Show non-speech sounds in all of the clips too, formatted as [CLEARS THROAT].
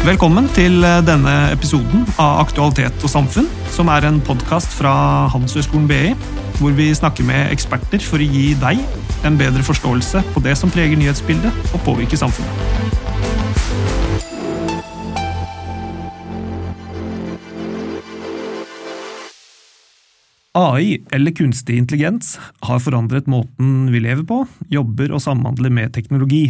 Velkommen til eh, denne episoden av Aktualitet og samfunn, som er en podkast fra Handelshøyskolen BI, hvor vi snakker med eksperter for å gi deg en bedre forståelse på det som preger nyhetsbildet og påvirker samfunnet. AI, eller kunstig intelligens, har forandret måten vi lever på, jobber og samhandler med teknologi.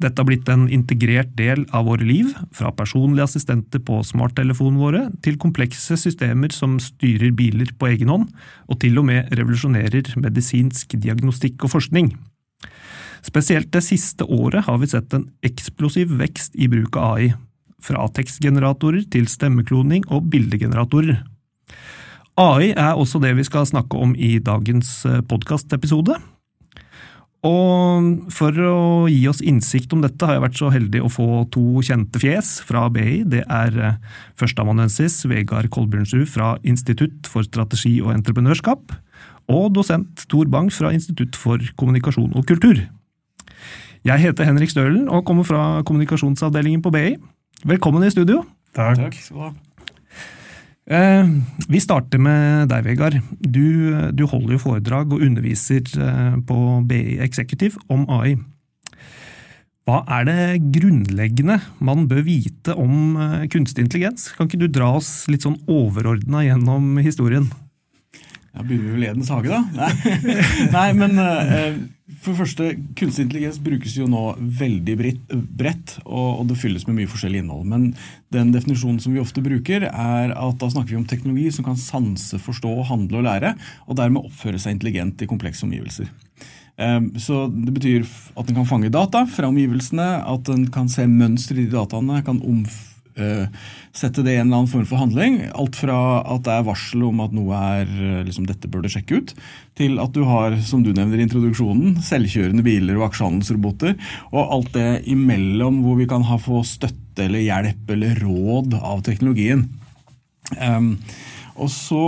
Dette har blitt en integrert del av våre liv, fra personlige assistenter på smarttelefonene våre til komplekse systemer som styrer biler på egen hånd, og til og med revolusjonerer medisinsk diagnostikk og forskning. Spesielt det siste året har vi sett en eksplosiv vekst i bruk av AI, fra tekstgeneratorer til stemmekloning og bildegeneratorer. AI er også det vi skal snakke om i dagens podkastepisode, og for å gi oss innsikt om dette, har jeg vært så heldig å få to kjente fjes fra BI. Det er eh, førsteamanuensis Vegard Kolbjørnsrud fra Institutt for strategi og entreprenørskap, og dosent Tor Bang fra Institutt for kommunikasjon og kultur. Jeg heter Henrik Stølen og kommer fra kommunikasjonsavdelingen på BI. Velkommen i studio. Takk. Takk skal du ha. Eh, vi starter med deg, Vegard. Du, du, holder jo foredrag og underviser eh, på BI Executive om AI. Hva er det grunnleggende man bør vite om eh, kunstig intelligens? Kan ikke du dra oss litt sånn overordna gjennom historien? Ja, Begynner vi vel i Edens hage, da? Nei, [LAUGHS] Nei men for det første, Kunstig intelligens brukes jo nå veldig bredt, og det fylles med mye forskjellig innhold. Men den definisjonen som vi ofte bruker, er at da snakker vi om teknologi som kan sanse, forstå, handle og lære, og dermed oppføre seg intelligent i komplekse omgivelser. Ehm, så Det betyr at den kan fange data fra omgivelsene, at den kan se mønster i de dataene, kan omføre Eh, sette det i en eller annen form for handling. Alt fra at det er varsel om at noe er eh, liksom, dette bør du sjekke ut, til at du har, som du nevner i introduksjonen, selvkjørende biler og aksjehandelsroboter. Og alt det imellom hvor vi kan ha få støtte eller hjelp eller råd av teknologien. Um, og så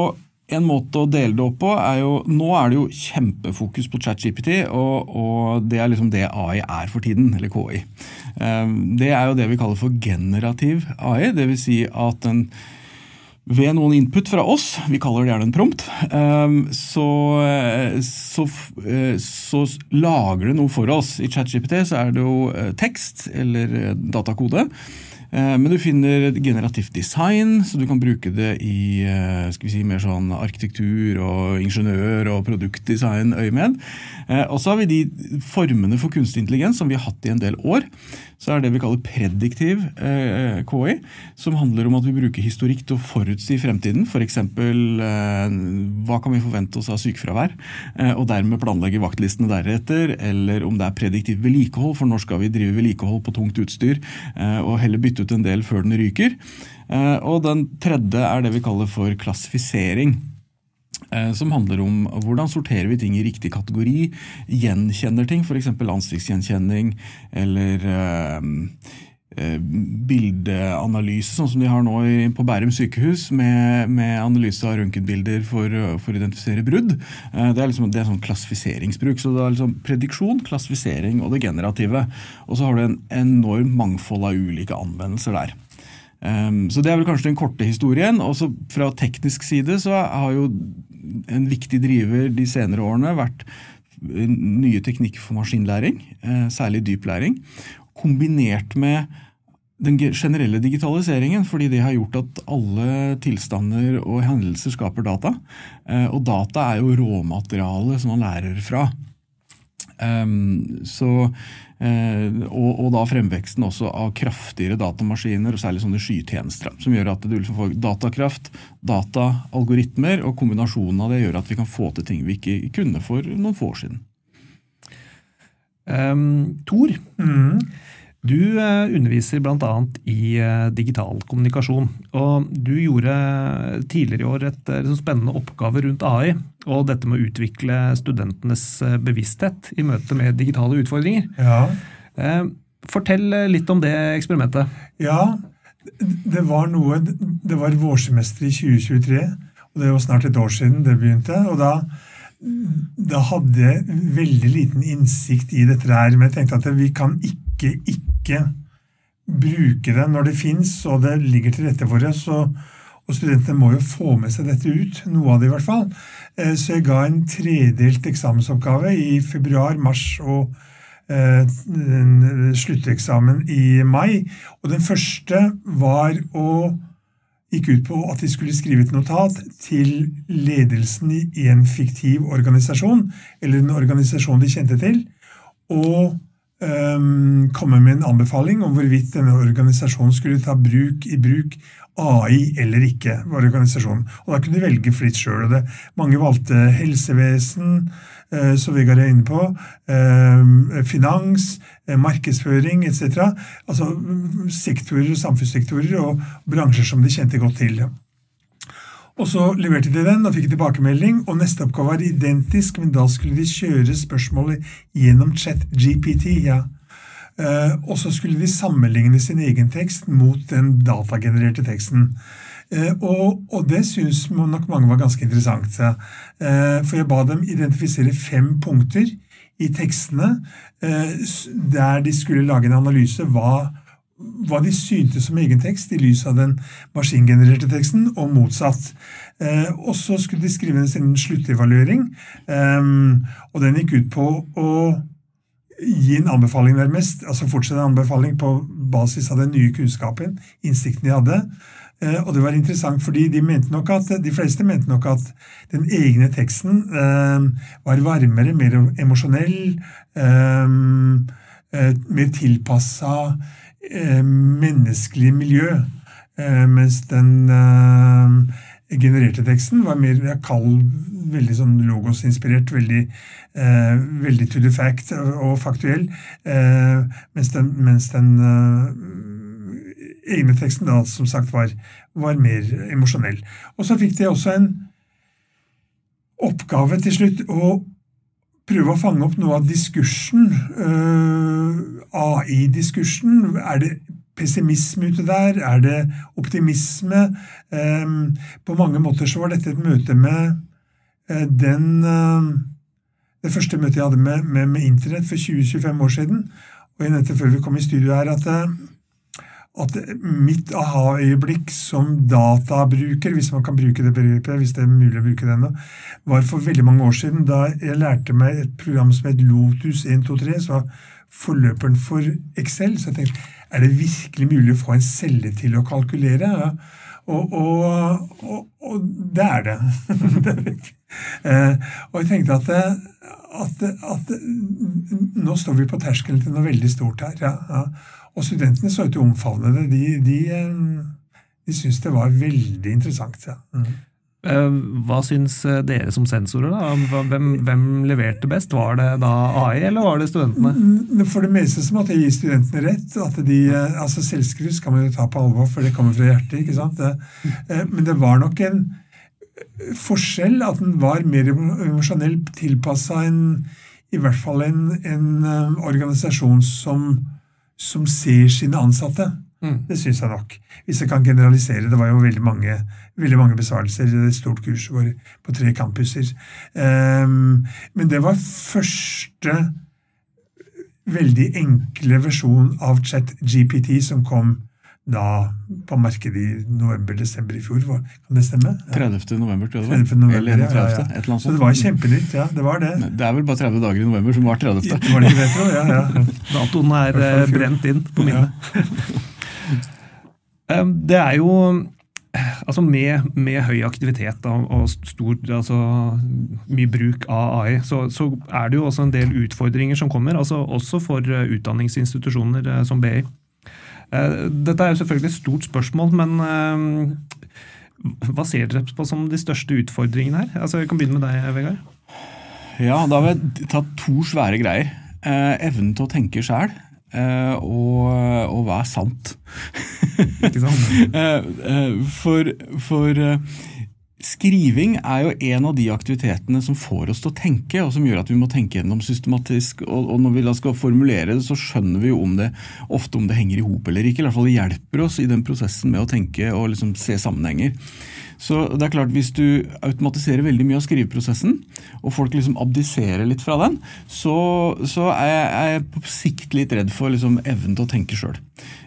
en måte å dele det opp på er jo Nå er det jo kjempefokus på ChatGPT, og, og det er liksom det AI er for tiden, eller KI. Ehm, det er jo det vi kaller for generativ AI, dvs. Si at den ved noen input fra oss, vi kaller det gjerne en prompt, ehm, så, så, så, lager det noe for oss. I ChatGPT så er det jo eh, tekst eller eh, datakode. Eh, men du finner generativt design, så du kan bruke det i eh, skal vi si, mer sånn arkitektur og ingeniør- og produktdesign-øyemed. Eh, og så har vi de formene for kunstig intelligens som vi har hatt i en del år. Så er det vi kaller prediktiv KI, som handler om at vi bruker historikk til å forutsi fremtiden. F.eks. hva kan vi forvente oss av sykefravær, og dermed planlegge vaktlistene deretter. Eller om det er prediktiv vedlikehold, for når skal vi drive vedlikehold på tungt utstyr, og heller bytte ut en del før den ryker. Eh, og den tredje er det vi kaller for klassifisering. Eh, som handler om hvordan sorterer vi ting i riktig kategori. Gjenkjenner ting, f.eks. ansiktsgjenkjenning eller eh, bildeanalyse, sånn som de har nå på Bærum sykehus, med, med analyse av røntgenbilder for, for, å identifisere brudd. Det er, liksom, det er sånn klassifiseringsbruk. så det er liksom Prediksjon, klassifisering og det generative. Og så har du en enormt mangfold av ulike anvendelser der. Um, så Det er vel kanskje den korte historien. Også fra teknisk side så har jo en viktig driver de senere årene vært nye teknikker for maskinlæring, uh, særlig dyplæring, kombinert med den generelle digitaliseringen, fordi det har gjort at alle tilstander og hendelser skaper data. Uh, og data er jo råmaterialet som man lærer fra. Um, så, og, og, da fremveksten også av kraftigere datamaskiner, og særlig sånne skytjenester. Som gjør at du liksom får datakraft, data, algoritmer, og kombinasjonen av det gjør at vi kan få til ting vi ikke kunne for noen få år siden. Um, Tor, mm. Du eh, underviser bl.a. i eh, digital kommunikasjon. og Du gjorde tidligere i år et, eh, spennende oppgave rundt AI. Og dette med å utvikle studentenes bevissthet i møte med digitale utfordringer. Ja. Fortell litt om det eksperimentet. Ja, det var noe Det var vårsemester i 2023. og Det var snart et år siden det begynte. og da da hadde jeg veldig liten innsikt i dette her, men jeg tenkte at vi kan ikke ikke bruke det når det fins og det ligger til rette for det. Så, og studentene må jo få med seg dette ut, noe av det i hvert fall. Eh, så jeg ga en tredelt eksamensoppgave i februar, mars og eh, slutteksamen i mai. Og den første var å gikk ut på at de skulle skrive et notat til ledelsen i en fiktiv organisasjon, eller en organisasjon de kjente til, og komme med en anbefaling om hvorvidt denne organisasjonen skulle ta bruk i bruk AI eller ikke. var organisasjonen. Og Da kunne de velge fritt sjøl. Mange valgte helsevesen, eh, som Vegard er inne på, eh, finans, eh, markedsføring etc. Altså sektorer, samfunnssektorer og bransjer som de kjente godt til. Og Så leverte de den og fikk tilbakemelding, og neste oppgave var identisk, men da skulle de kjøre spørsmålet gjennom chat GPT. ja. Uh, og så skulle de sammenligne sin egen tekst mot den datagenererte teksten. Uh, og, og det syns nok mange var ganske interessant. Uh, for jeg ba dem identifisere fem punkter i tekstene der de skulle lage en analyse hva, hva de syntes som egen tekst i lys av den maskingenererte teksten, og motsatt. Og så skulle de skrive en sluttevaluering, og den gikk ut på å gi en anbefaling, nærmest, altså fortsette en anbefaling på basis av den nye kunnskapen, innsikten de hadde. Eh, og det var interessant, fordi de, mente nok at, de fleste mente nok at den egne teksten eh, var varmere, mer emosjonell, eh, eh mer tilpassa eh, menneskelig miljø. Eh, mens den genererte teksten var mer kald, veldig sånn logosinspirert, veldig, eh, veldig to the fact og faktuell. Eh, mens den, mens den eh, egne teksten da som sagt var, var mer emosjonell. Og så fikk de også en oppgave til slutt å prøve å fange opp noe av diskursen, eh, AI-diskursen. Er det pessimisme ute der? Er det optimisme? På mange måter så var dette et møte med uh, den uh, Det første møtet jeg hadde med, med, med Internett for 20-25 år siden. Og jeg nevnte før vi kom i studio her at, at mitt aha-øyeblikk som databruker, hvis man kan bruke det begrepet, hvis det er mulig å bruke det ennå, var for veldig mange år siden da jeg lærte meg et program som het Lotus 123, som var forløperen for Excel. Så jeg tenkte er det virkelig mulig å få en celle til å kalkulere? Ja. Og, og, og, og, det er det. [LAUGHS] Eh, og jeg tenkte at, at, at, nå står vi på terskelen til noe veldig stort her. Ja, ja. Og studentene så ut til å omfavne det. De, de, eh, de syntes det var veldig interessant. Ja. Mm. Eh, hva syns eh, dere som sensorer? da? Hvem, hvem, leverte best? Var det da AI, eller var det studentene? Mm, for det meste så måtte jeg gi studentene rett. at de, altså Selvskryt skal man jo ta på alvor, for det kommer fra hjertet. ikke sant? Men det var nok en forskjell, at den var mer emosjonell tilpassa i hvert fall en, en organisasjon som, som ser sine ansatte. Mm. Det syns jeg nok. Hvis jeg kan generalisere. Det var jo veldig mange, veldig mange besvarelser i et stort kurs på tre campuser. Um, men det var første veldig enkle versjon av ChatGPT som kom da på markedet i november-desember i fjor. Kan det stemme? Ja. 30. november, tror jeg det var. 30. November, eller 31. Ja, ja. Et eller annet Så det var kjempenytt, ja. Det var det. Det er vel bare 30 dager i november som var 30. Det var det ikke det. Ja, ja. Datoen er eh, brent inn på minnet. [LAUGHS] Det er jo Altså med, med, høy aktivitet og, og stor, altså mye bruk av AI, så, så, er det jo også en del utfordringer som kommer, altså også for eh, utdanningsinstitusjoner eh, som BI. Eh, dette er jo selvfølgelig et stort spørsmål, men hva ser dere på som de største utfordringene her? Altså, Jeg kan begynne med deg, Vegard. Ja, Da har vi tatt to svære greier. evnen til å tenke sjæl Eh, og, og, hva er sant? Ikke sant? [LAUGHS] eh, for, for uh, skriving er jo en av de aktivitetene som får oss til å tenke, og som gjør at vi må tenke gjennom systematisk. Og, når vi da skal formulere det, så skjønner vi jo om det, ofte om det henger i hop eller ikke. I hvert fall det hjelper oss i den prosessen med å tenke og liksom se sammenhenger. Så det er klart Hvis du automatiserer veldig mye av skriveprosessen, og folk liksom abdiserer litt fra den, så, så er, jeg, er, jeg, på sikt litt redd for liksom evnen til å tenke sjøl.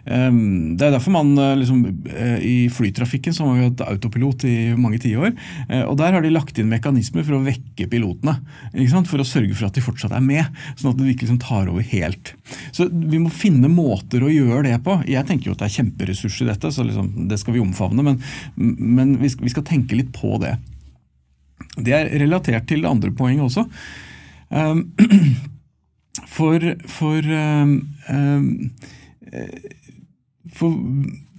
Ehm, det er derfor man eh, liksom, eh, i flytrafikken så har vi hatt autopilot i mange tiår. Eh, og der har de lagt inn mekanismer for å vekke pilotene. For å sørge for at de fortsatt er med, sånn at de ikke liksom tar over helt. Så vi må finne måter å gjøre det på. Jeg tenker jo at det er kjemperessurs i dette, så liksom, det skal vi omfavne. Men, men vi, skal, vi, skal, tenke litt på det. Det er relatert til det andre poenget også. Um, [CLEARS THROAT] for, for um, um, for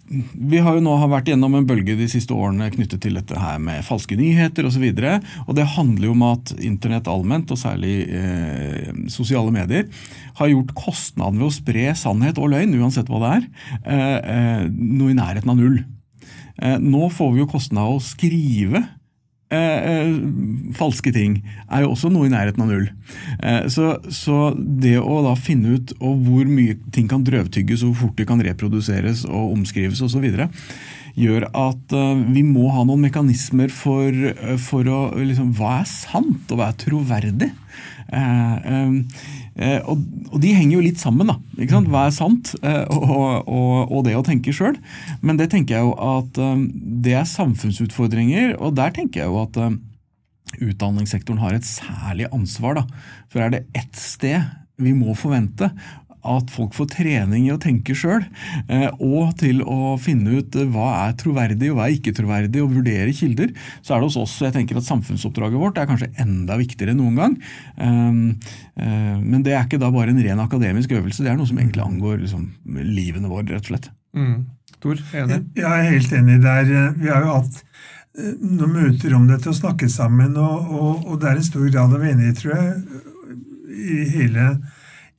vi har jo nå vært gjennom en bølge de siste årene knyttet til dette her med falske nyheter osv. Og, så og det handler jo om at internett allment, og særlig eh, sosiale medier, har gjort kostnaden ved å spre sannhet og løgn, uansett hva det er, eh, eh, noe i nærheten av null. Eh, nå får vi jo kostnaden av å skrive Eh, eh, falske ting er jo også noe i nærheten av null. Eh, så, så, det å da finne ut hvor mye ting kan drøvtygges, og hvor fort de kan reproduseres og omskrives osv., gjør at eh, vi må ha noen mekanismer for, uh, for å liksom, Hva er sant, og hva er troverdig? Eh, og, og, de henger jo litt sammen, da. Ikke sant? Hva er sant, eh, og, og, og, det å tenke sjøl. Men det tenker jeg jo at um, det er samfunnsutfordringer, og der tenker jeg jo at utdanningssektoren har et særlig ansvar. da. For er det ett sted vi må forvente at folk får trening i å tenke sjøl, eh, og til å finne ut eh, hva er troverdig og hva er ikke troverdig, og vurdere kilder, så er det hos oss jeg tenker at samfunnsoppdraget vårt er kanskje enda viktigere enn noen gang. Ehm, eh, men det er ikke da bare en ren akademisk øvelse, det er noe som egentlig angår liksom, livene våre, rett og slett. Mm. Tor, enig? Jeg er helt enig der. Vi har jo hatt noen møter om dette og snakket sammen, og, og, og det er en stor grad av enighet, tror jeg, i hele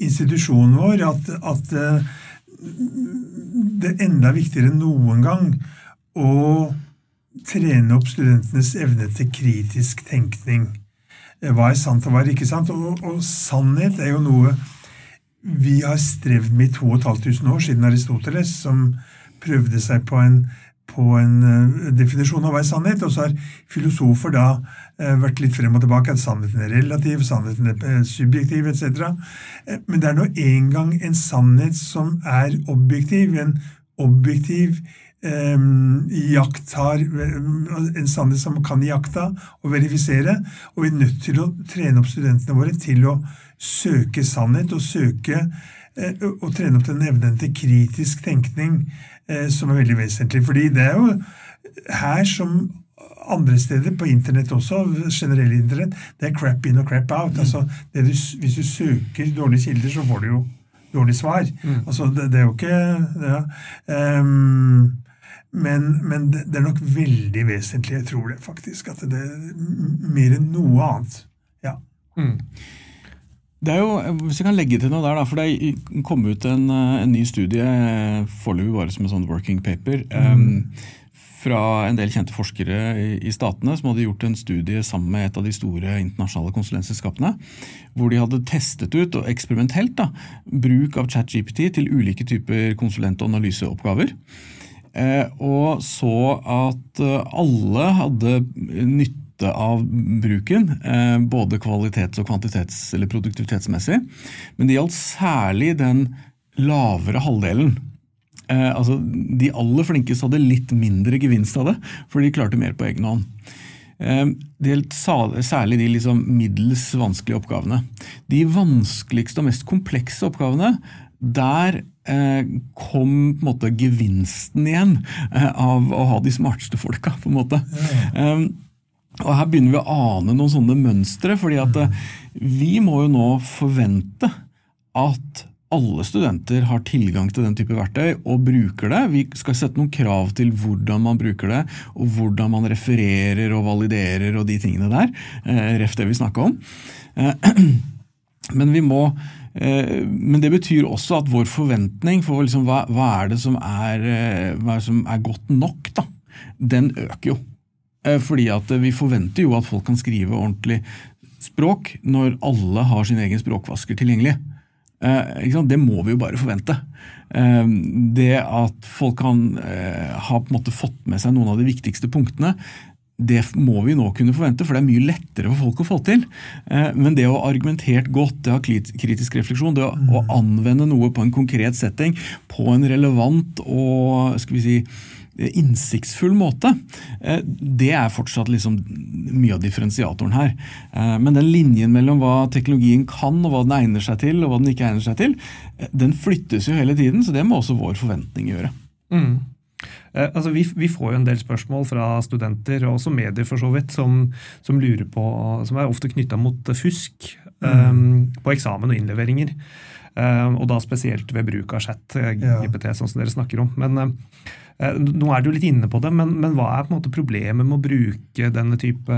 institusjonen vår at, at eh, det er enda viktigere enn noen gang å trene opp studentenes evne til kritisk tenkning. Hva er sant og hva er ikke sant? Og, og sannhet er jo noe vi har strevd med i 2500 år, siden Aristoteles, som prøvde seg på en på en uh, definisjon av hva er sannhet, og så har filosofer da uh, vært litt frem og tilbake at sannheten er relativ, sannheten er uh, subjektiv etc. men det er nå engang en sannhet som er objektiv. En objektiv um, iakttar En sannhet som kan iaktta og verifisere. Og vi er nødt til å trene opp studentene våre til å søke sannhet og søke og trene opp den evnen til kritisk tenkning Eh, som er veldig vesentlig. fordi det er jo her som andre steder, på internett også, generell internett, det er crap in og crap out. Mm. altså du, Hvis du søker dårlige kilder, så får du jo dårlig svar. Mm. altså det, det, er jo ikke ja. um, men, men, det er nok veldig vesentlig, jeg tror det faktisk, at det er mer enn noe annet. Ja. Mm. Det er jo, Hvis jeg kan legge til noe der, da, for det kom ut en, eh, en ny studie, foreløpig bare som en sånn working paper, mm. um, fra en del kjente forskere i, i, statene som hadde gjort en studie sammen med et av de store internasjonale konsulentselskapene, hvor de hadde testet ut, og eksperimentelt, da, bruk av ChatGPT til ulike typer konsulent- og analyseoppgaver. Uh, og så at eh, alle hadde nytte nytte av bruken, eh, både kvalitets- og kvantitets- eller produktivitetsmessig. Men det gjaldt særlig den lavere halvdelen. Eh, altså, De aller flinkeste hadde litt mindre gevinst av det, for de klarte mer på egen hånd. Eh, det gjaldt særlig de liksom middels vanskelige oppgavene. De vanskeligste og mest komplekse oppgavene, der kom på en måte gevinsten igjen av å ha de smarteste folka. på en måte. Ja. Og Her begynner vi å ane noen sånne mønstre. fordi at eh, vi må jo nå forvente at alle studenter har tilgang til den type verktøy og bruker det. Vi skal sette noen krav til hvordan man bruker det, og hvordan man refererer og validerer og de tingene der. Eh, ref det vi snakka om. Eh, [CLEARS THROAT] men vi må men det betyr også at vår forventning for liksom, hva, hva, er det som er, hva er det som er godt nok, da, den øker jo. Eh, fordi at vi forventer jo at folk kan skrive ordentlig språk når alle har sin egen språkvasker tilgjengelig. Det må vi jo bare forvente. Det at folk kan ha på en måte fått med seg noen av de viktigste punktene, det må vi nå kunne forvente, for det er mye lettere for folk å få til. Men det å ha argumentert godt, det å ha kritisk refleksjon, det å anvende noe på en konkret setting, på en relevant og skal vi si, innsiktsfull måte. Eh, det er fortsatt liksom mye av differensiatoren her. Eh, men den linjen mellom hva teknologien kan, og hva den egner seg til, og hva den ikke egner seg til, eh, den flyttes jo hele tiden, så det må også vår forventning gjøre. Mm. Altså, vi, vi, får jo en del spørsmål fra studenter, og også medier for så vidt, som, som lurer på, som er ofte knytta mot fusk mm. um, på eksamen og innleveringer. Um, og da spesielt ved bruk av chat, GPT, ja. sånn som dere snakker om. Men um, nå er du litt inne på det, men, men, hva er på en måte problemet med å bruke denne type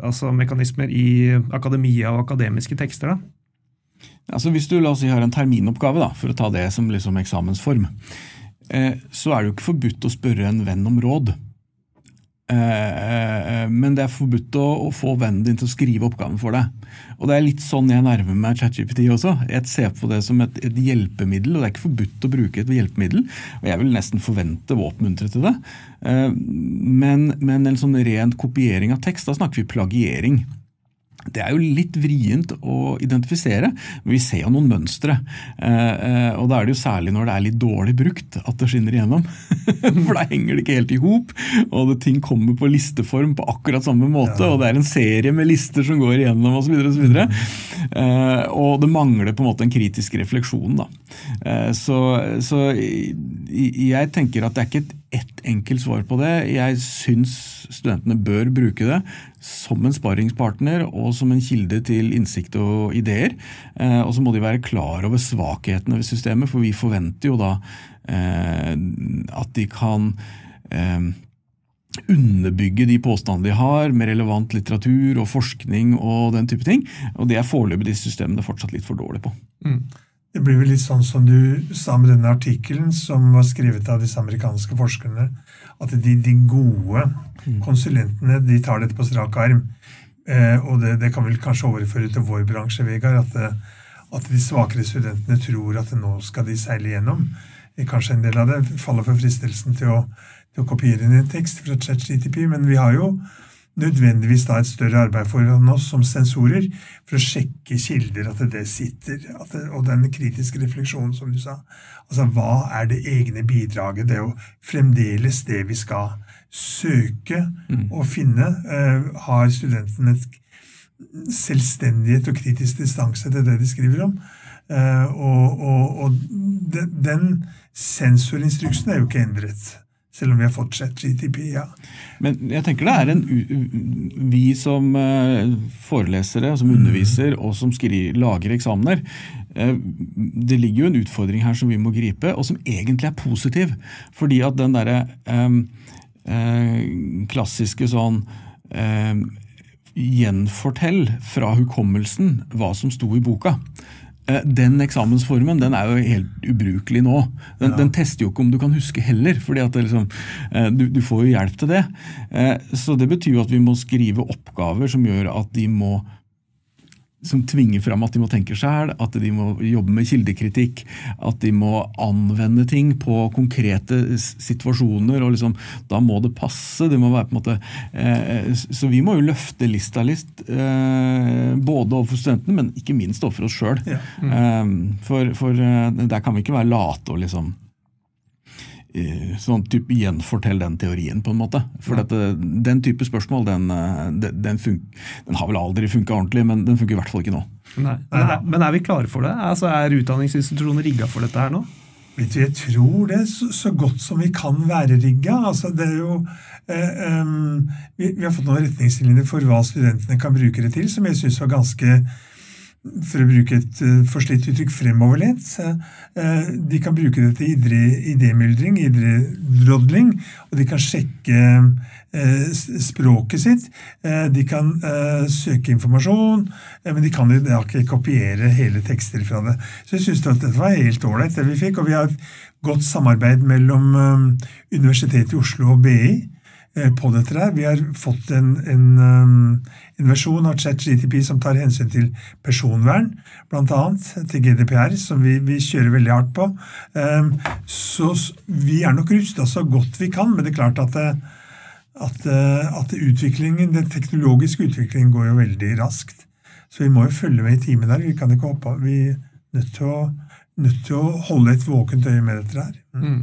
altså mekanismer i akademia og akademiske tekster? da? Altså Hvis du la oss si, har en terminoppgave, da, for å ta det som liksom eksamensform, eh, så er det jo ikke forbudt å spørre en venn om råd. Eh, men det er forbudt å, få vennen din til å skrive oppgaven for deg. Og Det er litt sånn jeg nærmer meg ChatGPT også. Jeg ser på det som et, et, hjelpemiddel, og det er ikke forbudt å bruke et hjelpemiddel. og Jeg vil nesten forvente å oppmuntre til det. Eh, men, men en sånn ren kopiering av tekst, da snakker vi plagiering. Det er jo litt vrient å identifisere, men vi ser jo noen mønstre. Eh, eh, og da er det jo særlig når det er litt dårlig brukt at det skinner igjennom. [LAUGHS] For da henger det ikke helt i hop, og det, ting kommer på listeform på akkurat samme måte. Ja. Og det er en serie med lister som går igjennom osv. Og, så videre, og, eh, og det mangler på en måte en kritisk refleksjon. Da. Så, så jeg tenker at det er ikke et ett enkelt svar på det. Jeg syns studentene bør bruke det som en sparringspartner og som en kilde til innsikt og ideer. Eh, og så må de være klar over svakhetene ved systemet, for vi forventer jo da eh, at de kan eh, underbygge de påstandene de har med relevant litteratur og forskning og den type ting. Og det er foreløpig de systemene fortsatt litt for dårlige på. Mm. Det blir vel litt sånn som du sa med denne artikkelen som var skrevet av disse amerikanske forskerne, at de, de gode mm. konsulentene de tar dette på strak arm. Eh, og det, det, kan vel kanskje overføre til vår bransje, Vegard, at, eh, at, de svakere studentene tror at nå skal de seile gjennom. Kanskje en del av det faller for fristelsen til å, til å kopiere en tekst fra ChatGTP, men vi har jo nødvendigvis da et større arbeid foran oss som sensorer for å sjekke kilder, at det sitter, at det, og den kritiske refleksjonen, som du sa. Altså, hva er det egne bidraget? Det er jo fremdeles det vi skal søke mm. og finne. Uh, har studentene et selvstendighet og kritisk distanse til det de skriver om? Uh, og, og, og den sensorinstruksen er jo ikke endret. Selv om vi har fortsatt GTP, ja. Men jeg tenker det er en Vi som eh, forelesere, som mm. underviser og som skriver, lager eksamener eh, Det ligger jo en utfordring her som vi må gripe, og som egentlig er positiv. Fordi at den derre eh, eh, klassiske sånn eh, Gjenfortell fra hukommelsen hva som sto i boka. Eh, den eksamensformen den er jo helt ubrukelig nå. Den, ja. den, tester jo ikke om du kan huske heller, fordi liksom, eh, du, du, får jo hjelp til det. Eh, så det betyr jo at vi må skrive oppgaver som gjør at de må som tvinger fram at de må tenke sjæl, at de må jobbe med kildekritikk, at de må anvende ting på konkrete situasjoner. og liksom, Da må det passe. det må være på en måte, eh, Så vi må jo løfte lista litt, eh, både overfor studentene, men ikke minst overfor oss sjøl. Ja. Mm. Eh, for, for eh, der kan vi ikke være late og liksom sånn type gjenfortell den teorien, på en måte. For dette, den type spørsmål den, den, fun, den har vel aldri funka ordentlig, men den funker i hvert fall ikke nå. Nei. Men, er, men er vi klare for det? Altså, Er utdanningsinstitusjoner rigga for dette her nå? Vet du, Jeg tror det så, så godt som vi kan være rigga. Altså, det er jo, eh, um, vi, vi, har fått noen retningslinjer for hva studentene kan bruke det til, som jeg syns var ganske for å bruke et uh, forslitt uttrykk, fremoverlent. Uh, de kan bruke det til idémyldring, idédrodling, og de kan sjekke uh, språket sitt. De kan søke informasjon, men de kan ikke kopiere hele tekster fra det. Så jeg syns dette var helt ålreit, det vi fikk. Og vi har et godt samarbeid mellom Universitetet i Oslo og BI eh, på dette der. Vi har fått en, en, um, en versjon av ChatGTP som tar hensyn til personvern, bl.a. til GDPR, som vi, vi, kjører veldig hardt på. Um, så vi er nok rusta så godt vi kan, men det er klart at, at, at utviklingen, den teknologiske utviklingen går jo veldig raskt. Så vi må jo følge med i timen der. Vi kan ikke hoppe Vi er nødt til å, nødt til å holde et våkent øye med dette her. Mm.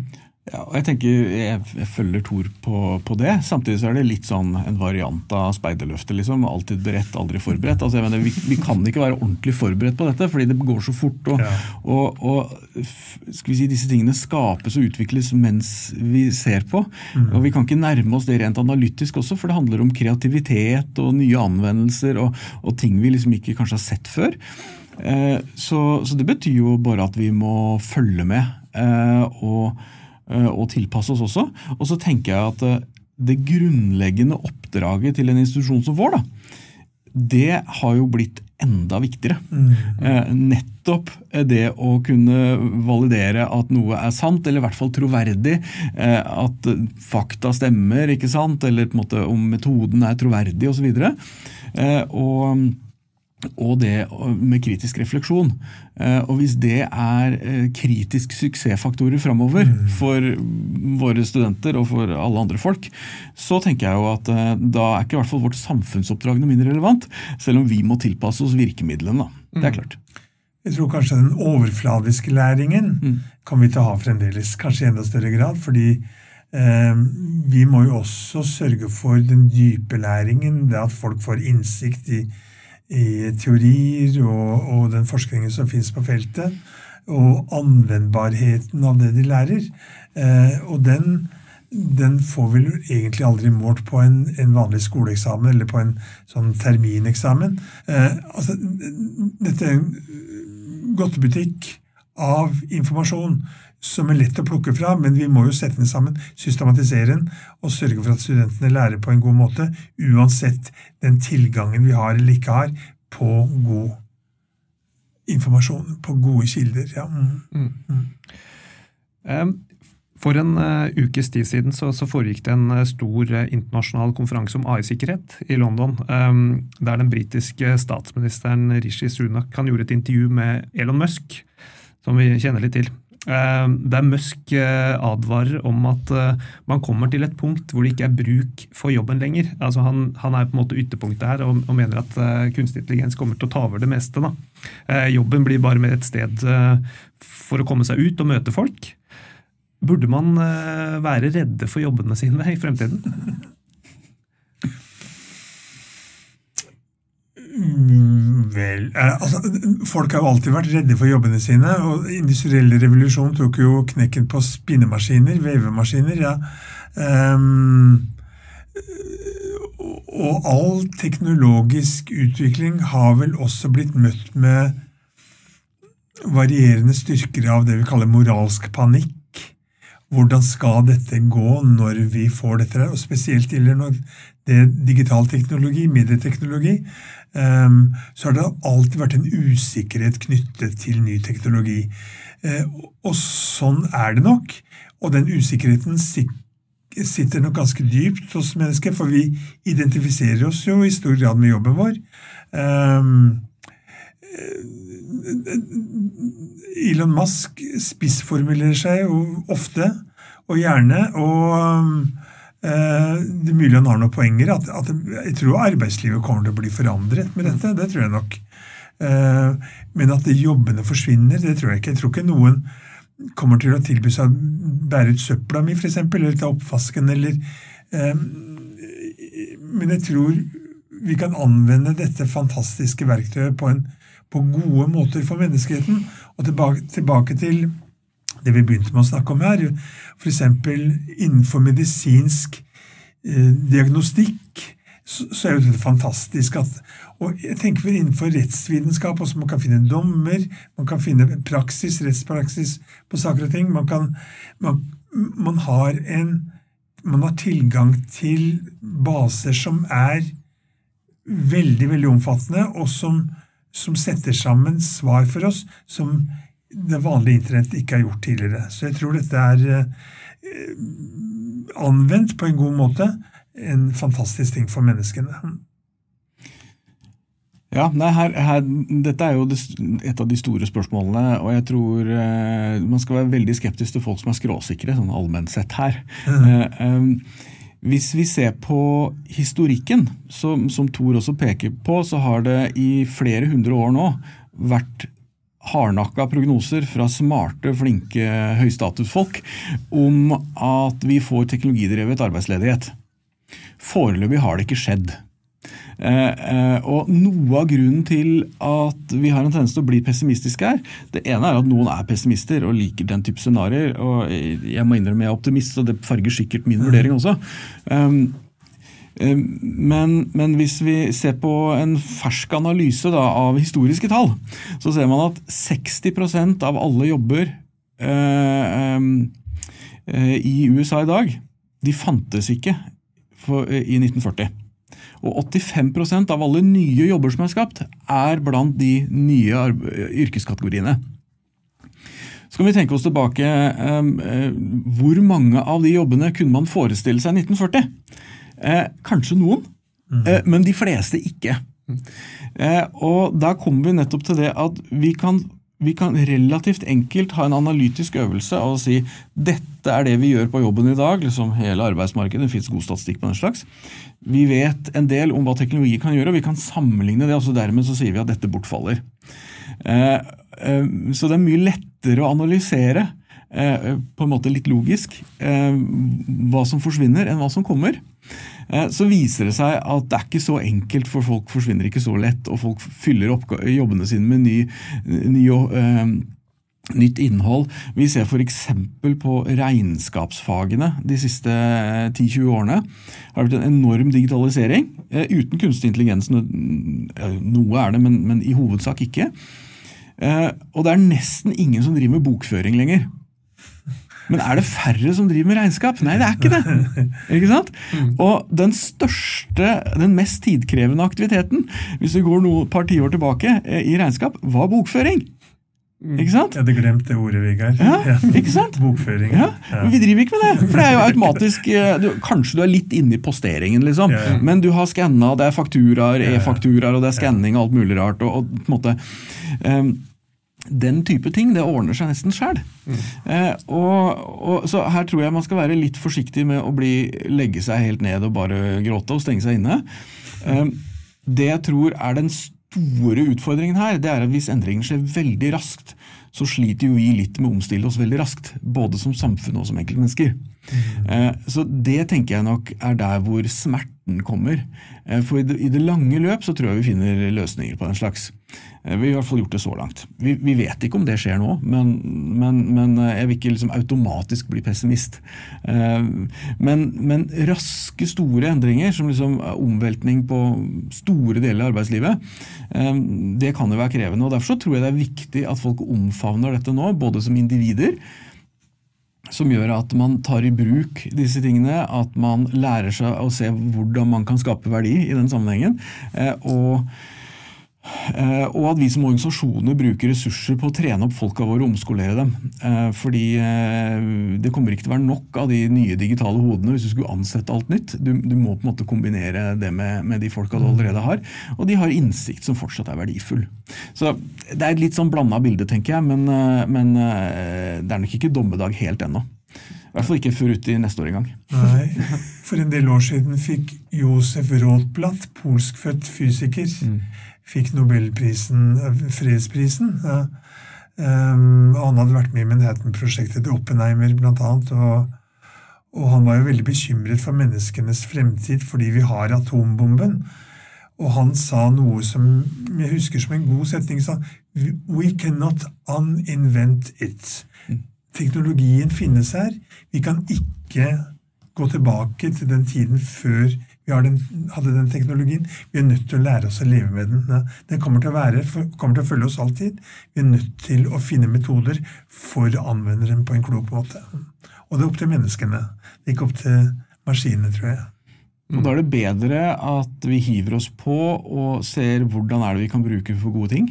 Ja, og jeg tenker, jeg, jeg følger Tor på, på, det. Samtidig så er det litt sånn en variant av speiderløftet. liksom, Alltid beredt, aldri forberedt. Altså, jeg mener, vi, vi, kan ikke være ordentlig forberedt på dette, fordi det går så fort. Og, ja. og, og skal vi si, disse tingene skapes og utvikles mens vi ser på. Mm. Og Vi kan ikke nærme oss det rent analytisk også, for det handler om kreativitet og nye anvendelser og, og ting vi liksom ikke kanskje har sett før. Eh, så, så, det betyr jo bare at vi må følge med. Eh, og og tilpasse oss også. Og så tenker jeg at eh, det grunnleggende oppdraget til en institusjon som vår, da, det har jo blitt enda viktigere. Mm. Eh, nettopp det å kunne validere at noe er sant, eller i hvert fall troverdig. At fakta stemmer, ikke sant? eller på en måte om metoden er troverdig osv. Og, og og det med kritisk refleksjon. Eh, og hvis det er eh, kritisk suksessfaktorer framover mm. for våre studenter og for alle andre folk, så tenker jeg jo at eh, da er ikke i hvert fall vårt samfunnsoppdrag noe mindre relevant, selv om vi må tilpasse oss virkemidlene. Det er mm. klart. Jeg tror kanskje den overfladiske læringen mm. kan vi ikke ha fremdeles, kanskje i enda større grad. fordi eh, vi må jo også sørge for den dype læringen, det at folk får innsikt i i teorier og, og den forskningen som finnes på feltet, og anvendbarheten av det de lærer. Eh, og den, den får vi egentlig aldri målt på en, en, vanlig skoleeksamen eller på en sånn termineksamen. Eh, altså, dette er en godtebutikk av informasjon som er lett å plukke fra, men vi må jo sette den sammen, systematisere den og sørge for at studentene lærer på en god måte, uansett den tilgangen vi har eller ikke har på god informasjon, på gode kilder. Ja. Mm. Mm. Mm. For en uh, ukes tid siden så, så foregikk det en uh, stor uh, internasjonal konferanse om AI-sikkerhet i London, der den britiske statsministeren Rishi Sunak han gjorde et intervju med Elon Musk, som vi kjenner litt til. Eh, der Musk eh, advarer om at eh, man kommer til et punkt hvor det ikke er bruk for jobben lenger. Altså han, han er på en måte ytterpunktet her og, og, mener at kunstig intelligens kommer til å ta over det meste. Da. Jobben blir bare mer et sted for å komme seg ut og møte folk. Burde man være redde for jobbene sine i fremtiden? [LAUGHS] Mm, vel eh, altså, Folk har jo alltid vært redde for jobbene sine. og Industriell revolusjon tok jo knekken på spinnemaskiner, vevemaskiner. ja. Um, og all teknologisk utvikling har vel også blitt møtt med varierende styrker av det vi kaller moralsk panikk. Hvordan skal dette gå når vi får dette? Og spesielt gjelder når det er digital teknologi, medieteknologi. Ehm, så har det alltid vært en usikkerhet knyttet til ny teknologi. Eh, og sånn er det nok. Og den usikkerheten sitter nok ganske dypt hos mennesker, for vi identifiserer oss jo i stor grad med jobben vår. Ehm, eh, Elon Musk spissformulerer seg jo ofte og gjerne. og Eh, det er mulig han har noen poenger. At, at, jeg tror arbeidslivet kommer til å bli forandret med dette. Det tror jeg nok. Eh, men at jobbene forsvinner, det tror jeg ikke. Jeg tror ikke noen kommer til å tilby seg å bære ut søpla mi, f.eks., eller ta oppvasken, eller eh, Men jeg tror vi kan anvende dette fantastiske verktøyet på, en, på gode måter for menneskeheten. Og tilbake, tilbake til det vi begynte med å snakke om her, f.eks. innenfor medisinsk eh, diagnostikk, så, så, er jo det fantastisk at Og jeg tenker vel innenfor rettsvitenskap også, man kan finne dommer, man kan finne praksis, rettspraksis på saker og ting. Man, kan, man, man har en man har tilgang til baser som er veldig, veldig omfattende, og som, som setter sammen svar for oss som det vanlige internett ikke har gjort tidligere. Så jeg tror dette er eh, anvendt på en god måte, en fantastisk ting for menneskene. Ja, nei, her, her, Dette er jo et av de store spørsmålene, og jeg tror eh, man skal være veldig skeptisk til folk som er skråsikre, sånn allment sett her. Mm. Eh, eh, hvis vi ser på historikken, som, som Thor også peker på, så har det i flere hundre år nå vært hardnakka prognoser fra smarte, flinke høystatusfolk om at vi får teknologidrevet arbeidsledighet. Foreløpig har det ikke skjedd. Eh, eh, og Noe av grunnen til at vi har en tendens til å bli pessimistiske her, det ene er at noen er pessimister og liker den type scenarioer. og Jeg må innrømme jeg er optimist, og det farger sikkert min vurdering også. Um, men, men, hvis vi ser på en fersk analyse da, av historiske tall, så ser man at 60% av alle jobber eh, uh, i USA i dag, de fantes ikke for, uh, i 1940. Og 85% av alle nye jobber som er skapt, er blant de nye yrkeskategoriene. Så kan vi tenke oss tilbake eh, Hvor mange av de jobbene kunne man forestille seg i 1940? Eh, kanskje noen, mm. eh, men de fleste ikke. Og Da kommer vi nettopp til det at vi kan vi kan relativt enkelt ha en analytisk øvelse av å si dette er det vi gjør på jobben i dag. liksom Hele arbeidsmarkedet, det fins god statistikk på den slags. Vi vet en del om hva teknologi kan gjøre, og vi kan sammenligne det. altså Dermed så sier vi at dette bortfaller. Eh, eh, så det er mye lettere å analysere, eh, på en måte litt logisk, hva som forsvinner, enn hva som kommer. Så viser det seg at det er ikke så enkelt, for folk forsvinner ikke så lett. Og folk fyller jobbene sine med ny, ny nytt innhold. Vi ser f.eks. på regnskapsfagene de siste 10-20 årene. Det har vært en enorm digitalisering. Eh, uten kunstig intelligens. Noe er det, men, men i hovedsak ikke. Eh, og det er nesten ingen som driver med bokføring lenger. Men er det færre som driver med regnskap? Nei, det er ikke det. [LAUGHS] Ikke sant? Og den største, den mest tidkrevende aktiviteten, hvis vi går noen par tiår tilbake eh, i regnskap, var bokføring. Mm. Ikke sant? Jeg hadde glemt det ordet, Vegard. [LAUGHS] Ja, ikke sant? Bokføring. Ja, men vi driver ikke med det. For det er jo automatisk eh, du, Kanskje du er litt inne i posteringen, liksom. Ja. Men du har skanna, det er fakturaer, e-fakturaer, og det er skanning og alt mulig rart. og, og på en måte um, den type ting det ordner seg nesten sjøl. Mm. Eh, og, og, så her tror jeg man skal være litt forsiktig med å bli, legge seg helt ned og bare gråte og stenge seg inne. Eh, det jeg tror er den store utfordringen her det er at hvis endringen skjer veldig raskt, så sliter jo vi litt med å omstille oss veldig raskt. Både som samfunn og som enkeltmennesker. Mm. Så det tenker jeg nok er der hvor smerten kommer. Eh, for i det lange løp så tror jeg vi finner løsninger på den slags. Eh, vi har i hvert fall gjort det så langt. Vi, vi vet ikke om det skjer nå, men, men, men eh, jeg vil ikke liksom automatisk bli pessimist. Eh, men, men, raske, store endringer, som liksom omveltning på store deler av arbeidslivet, det kan jo være krevende. og Derfor så tror jeg det er viktig at folk omfavner dette nå, både som individer, som gjør at man tar i bruk disse tingene, at man lærer seg å se hvordan man kan skape verdi i den sammenhengen. og og at vi som organisasjoner bruker ressurser på å trene opp folka våre og omskolere dem. Eh, fordi eh, det kommer ikke til å være nok av de nye digitale hodene hvis du skulle ansette alt nytt. Du, du må på en måte kombinere det med, med, de folka du allerede har. Og de har innsikt som fortsatt er verdifull. Så det er et litt sånn blanda bilde, tenker jeg, men, men det er nok ikke dommedag helt ennå. I hvert fall ikke før ut i neste år engang. Nei. For en del år siden fikk Josef Rothblatt, polskfødt fysiker, mm fikk Nobelprisen, eh, fredsprisen. Ja. Um, han hadde vært med i Manhattan-prosjektet til Oppenheimer annet, og, og, han var jo veldig bekymret for menneskenes fremtid fordi vi har atombomben. Og han sa noe som jeg husker som en god setning. sa, We cannot uninvent it. Teknologien finnes her. Vi kan ikke gå tilbake til den tiden før vi den, hadde den teknologien. Vi er nødt til å lære oss å leve med den. Den kommer til å, være, kommer til å følge oss alltid. Vi er nødt til å finne metoder for å anvende den på en klok måte. Og det er opp til menneskene. Det er ikke opp til maskinene, tror jeg. Og Da er det bedre at vi hiver oss på og ser hvordan er det vi kan bruke for gode ting,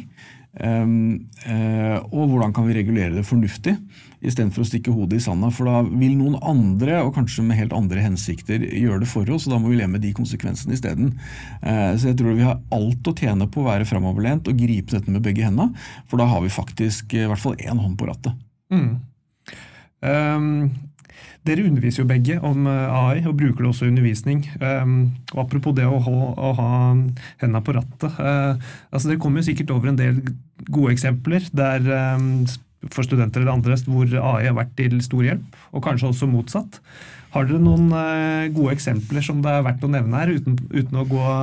og hvordan kan vi regulere det fornuftig, istedenfor å stikke hodet i sanda. For da vil noen andre, og kanskje med helt andre hensikter, gjøre det for oss, og da må vi leve med de konsekvensene isteden. Uh, så jeg tror vi har alt å tjene på å være framoverlent og gripe dette med begge hendene, for da har vi faktisk i hvert fall én hånd på rattet. Mm. Um, dere underviser jo begge om eh, AI, og bruker det også i undervisning. Um, og Apropos det å ha, ha hendene på rattet. Uh, altså Dere kommer jo sikkert over en del gode eksempler der um, for studenter eller andre hvor AI har vært til stor hjelp, og kanskje også motsatt. Har dere noen uh, gode eksempler som det er verdt å nevne her, uten, uten å gå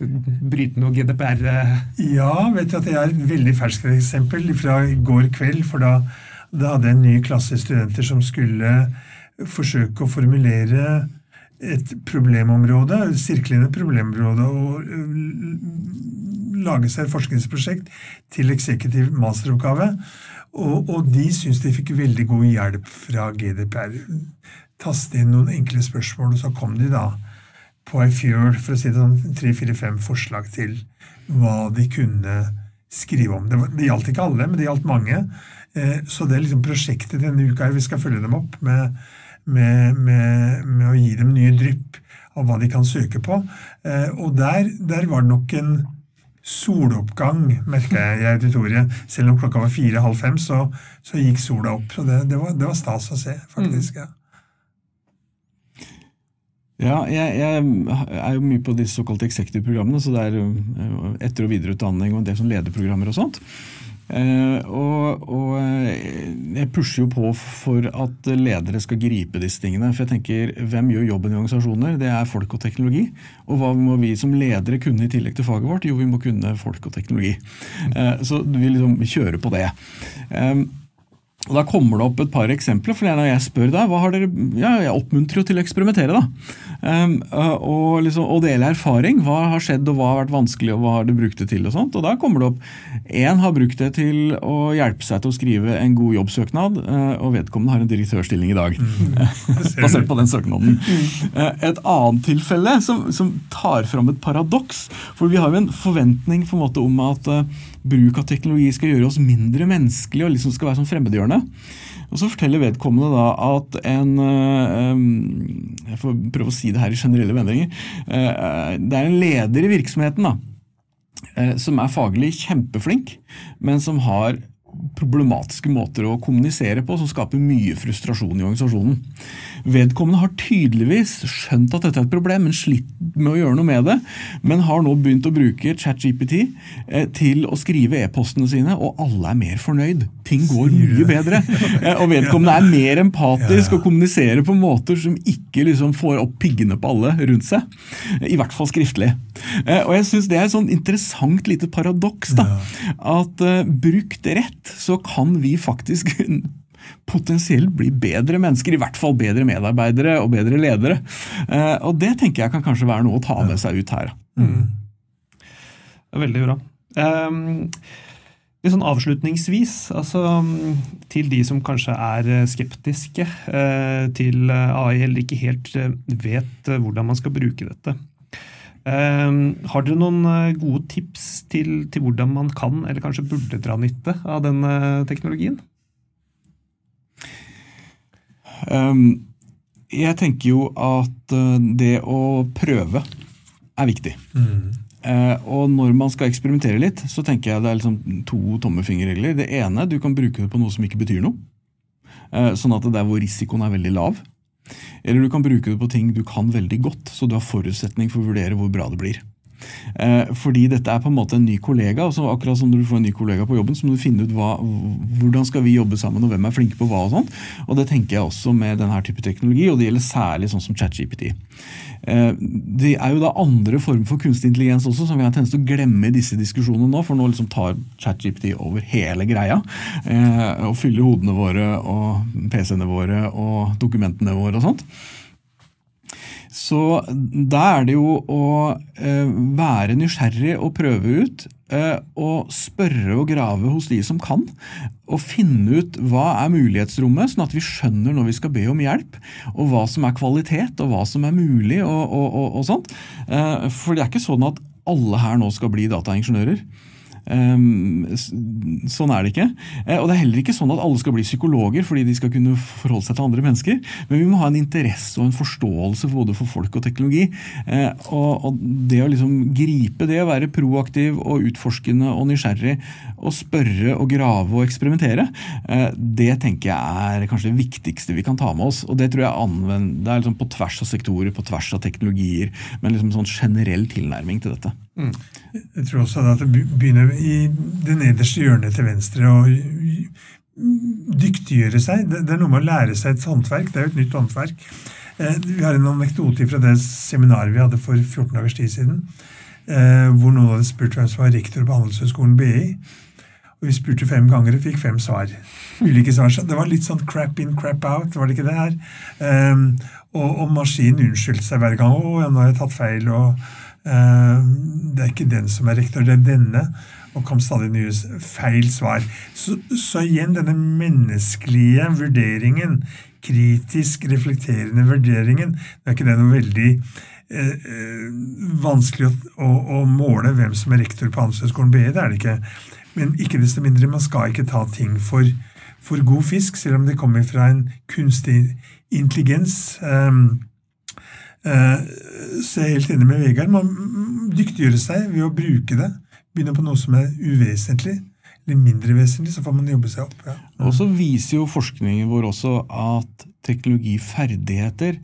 bryte noe GDPR? Ja, vet du at jeg har et veldig ferskt eksempel fra i går kveld. For da, da hadde jeg en ny klasse studenter som skulle forsøke å formulere et problemområde, sirklende problemområde, og lage seg et forskningsprosjekt til eksekutiv masteroppgave. Og, og de syns de fikk veldig god hjelp fra GDPR. Taste inn noen enkle spørsmål, og så kom de da på ei fjøl, for å si det sånn, tre-fire-fem forslag til hva de kunne skrive om. Det, det, gjaldt ikke alle, men det gjaldt mange. Eh, så det er liksom prosjektet denne uka her. Vi skal følge dem opp med med, med, med, å gi dem nye drypp av hva de kan søke på. Eh, og der, der var det nok en soloppgang, merka jeg i auditoriet. Selv om klokka var fire-halv fem, så, så, gikk sola opp. Så det, det, var, det var, stas å se, faktisk. ja. Ja, jeg, jeg, er jo mye på disse såkalte executive-programmene, så det er eh, etter- og videreutdanning og en del sånn lederprogrammer og sånt. Uh, og, og, eh, jeg pusher jo på for at ledere skal gripe disse tingene. For jeg tenker, hvem gjør jobben i organisasjoner? Det er folk og teknologi. Og hva må vi som ledere kunne i tillegg til faget vårt? Jo, vi må kunne folk og teknologi. Uh, så vi liksom kjører på det. Og Da kommer det opp et par eksempler. for Når jeg spør deg, hva har dere, ja, jeg oppmuntrer jo til å eksperimentere. da. Um, og, liksom, og dele erfaring. Hva har skjedd, og hva har vært vanskelig, og hva har du brukt det til? og sånt. Og Da kommer det opp én har brukt det til å hjelpe seg til å skrive en god jobbsøknad, uh, og vedkommende har en direktørstilling i dag. Mm. [LAUGHS] Basert på den søknaden. Uh, et annet tilfelle som, som tar fram et paradoks. For vi har jo en forventning på en måte om at uh, bruk av teknologi skal gjøre oss mindre menneskelige og liksom skal være sånn fremmedgjørende. Og Så forteller vedkommende da at en eh, Jeg får prøve å si det her i generelle vendinger. Eh, det er en leder i virksomheten da, eh, som er faglig kjempeflink, men som har problematiske måter å kommunisere på som skaper mye frustrasjon i organisasjonen. Vedkommende har tydeligvis skjønt at dette er et problem, men slitt med å gjøre noe med det. Men har nå begynt å bruke ChatGPT eh, til å skrive e-postene sine, og alle er mer fornøyd. Ting går mye bedre. Eh, og vedkommende er mer empatisk og kommuniserer på måter som ikke liksom får opp piggene på alle rundt seg. I hvert fall skriftlig. Eh, og jeg syns det er et sånn interessant lite paradoks. da, At brukt rett så kan vi faktisk [LAUGHS] potensielt bli bedre mennesker, i hvert fall bedre medarbeidere og bedre ledere. Eh, og det tenker jeg kan kanskje være noe å ta med seg ut her. Mm. Er veldig bra. Um, litt sånn avslutningsvis, altså til de som kanskje er skeptiske uh, til AI, eller ikke helt vet hvordan man skal bruke dette. Um, har dere noen gode tips til, til, hvordan man kan, eller kanskje burde dra nytte av den teknologien? Um, jeg tenker jo at uh, det å prøve er viktig. Mm. Uh, og når man skal eksperimentere litt, så tenker jeg det er liksom to tommefingerregler. Det ene, du kan bruke det på noe som ikke betyr noe. Uh, sånn at det er hvor risikoen er veldig lav. Eller du kan bruke det på ting du kan veldig godt, så du har forutsetning for å vurdere hvor bra det blir. Eh, fordi dette er på en måte en ny kollega. Altså akkurat som når du får en ny kollega på jobben, så må du finne ut hva, hvordan skal vi jobbe sammen, og hvem er flinke på hva. Og sånt. Og det tenker jeg også med denne type teknologi, og det gjelder særlig sånn som ChatGPT. Eh, det er jo da andre former for kunstig intelligens også, som vi har tendens til å glemme i disse diskusjonene nå, for nå liksom tar ChatGPT over hele greia. Eh, og fyller hodene våre og PC-ene våre og dokumentene våre og sånt. Så da er det jo å eh, være nysgjerrig og prøve ut. Eh, og spørre og grave hos de som kan. Og finne ut hva er mulighetsrommet, sånn at vi skjønner når vi skal be om hjelp. Og hva som er kvalitet, og hva som er mulig, og, og, og, og sånt. Eh, for det er ikke sånn at alle her nå skal bli dataingeniører. Um, sånn er det ikke. Uh, og det er heller ikke sånn at alle skal bli psykologer fordi de skal kunne forholde seg til andre mennesker. Men vi må ha en interesse og en forståelse både for folk og teknologi. Uh, og, det å liksom gripe det, å være proaktiv og utforskende og nysgjerrig og spørre og grave og eksperimentere, det tenker jeg er kanskje det viktigste vi kan ta med oss. Og det tror jeg anvender, det er liksom på tvers av sektorer, på tvers av teknologier, men liksom sånn generell tilnærming til dette. Mm. Jeg tror også at det begynner i det nederste hjørnet til venstre å dyktiggjøre seg. Det er noe med å lære seg et håndverk. Det er jo et nytt håndverk. Eh, vi har en anekdote fra det seminaret vi hadde for 14 dagers tid siden, eh, hvor noen hadde spurt hvem som var rektor på Handelshøyskolen BI. Og vi spurte fem ganger og fikk fem svar. Ulike svar. Det var litt sånn crap in, crap out, var det ikke det her? Um, og, og maskinen unnskyldte seg hver gang. 'Å, nå har jeg tatt feil', og 'det er ikke den som er rektor, det er denne'. Og kom stadig nye feil svar. Så, så igjen denne menneskelige vurderingen, kritisk reflekterende vurderingen, det er ikke det noe veldig eh, eh, vanskelig å, å, å, måle hvem som er rektor på Handelshøyskolen BI. Det er det ikke. Men ikke desto mindre, man skal ikke ta ting for, for god fisk, selv om det kommer fra en kunstig intelligens. Uh, så jeg er helt enig med Vegard. Man dyktiggjøre seg ved å bruke det. Begynne på noe som er uvesentlig eller mindre vesentlig, så får man jobbe seg opp. Ja. Og så viser jo forskningen vår også at teknologiferdigheter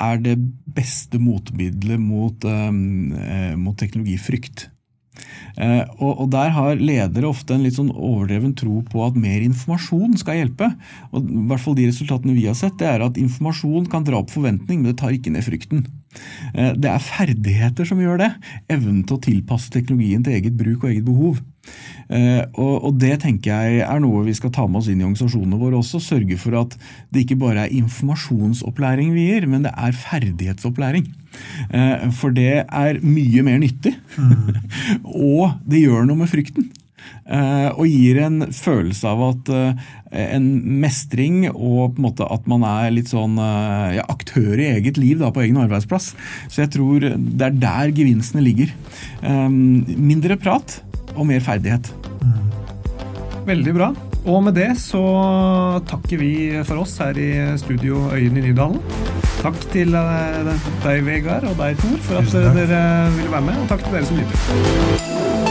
er det beste motmiddelet mot, um, mot teknologifrykt. Eh, og, Der har ledere ofte en litt sånn overdreven tro på at mer informasjon skal hjelpe. Og i hvert fall De resultatene vi har sett, det er at informasjon kan dra opp forventning, men det tar ikke ned frykten. Eh, det er ferdigheter som gjør det. Evnen til å tilpasse teknologien til eget bruk og eget behov. Eh, og, det tenker jeg er noe vi skal ta med oss inn i organisasjonene våre også. Sørge for at det ikke bare er informasjonsopplæring vi gir, men det er ferdighetsopplæring. Eh, for det er mye mer nyttig. Mm. [LAUGHS] og det gjør noe med frykten. Og gir en følelse av at en mestring og på en måte at man er litt sånn ja, aktør i eget liv da, på egen arbeidsplass. Så jeg tror det er der gevinstene ligger. Mindre prat og mer ferdighet. Veldig bra. Og med det så takker vi for oss her i studio Øyen i Nydalen. Takk til eh, deg, Vegard, og deg, Tor, for at dere ville være med. Og takk til dere som lytter.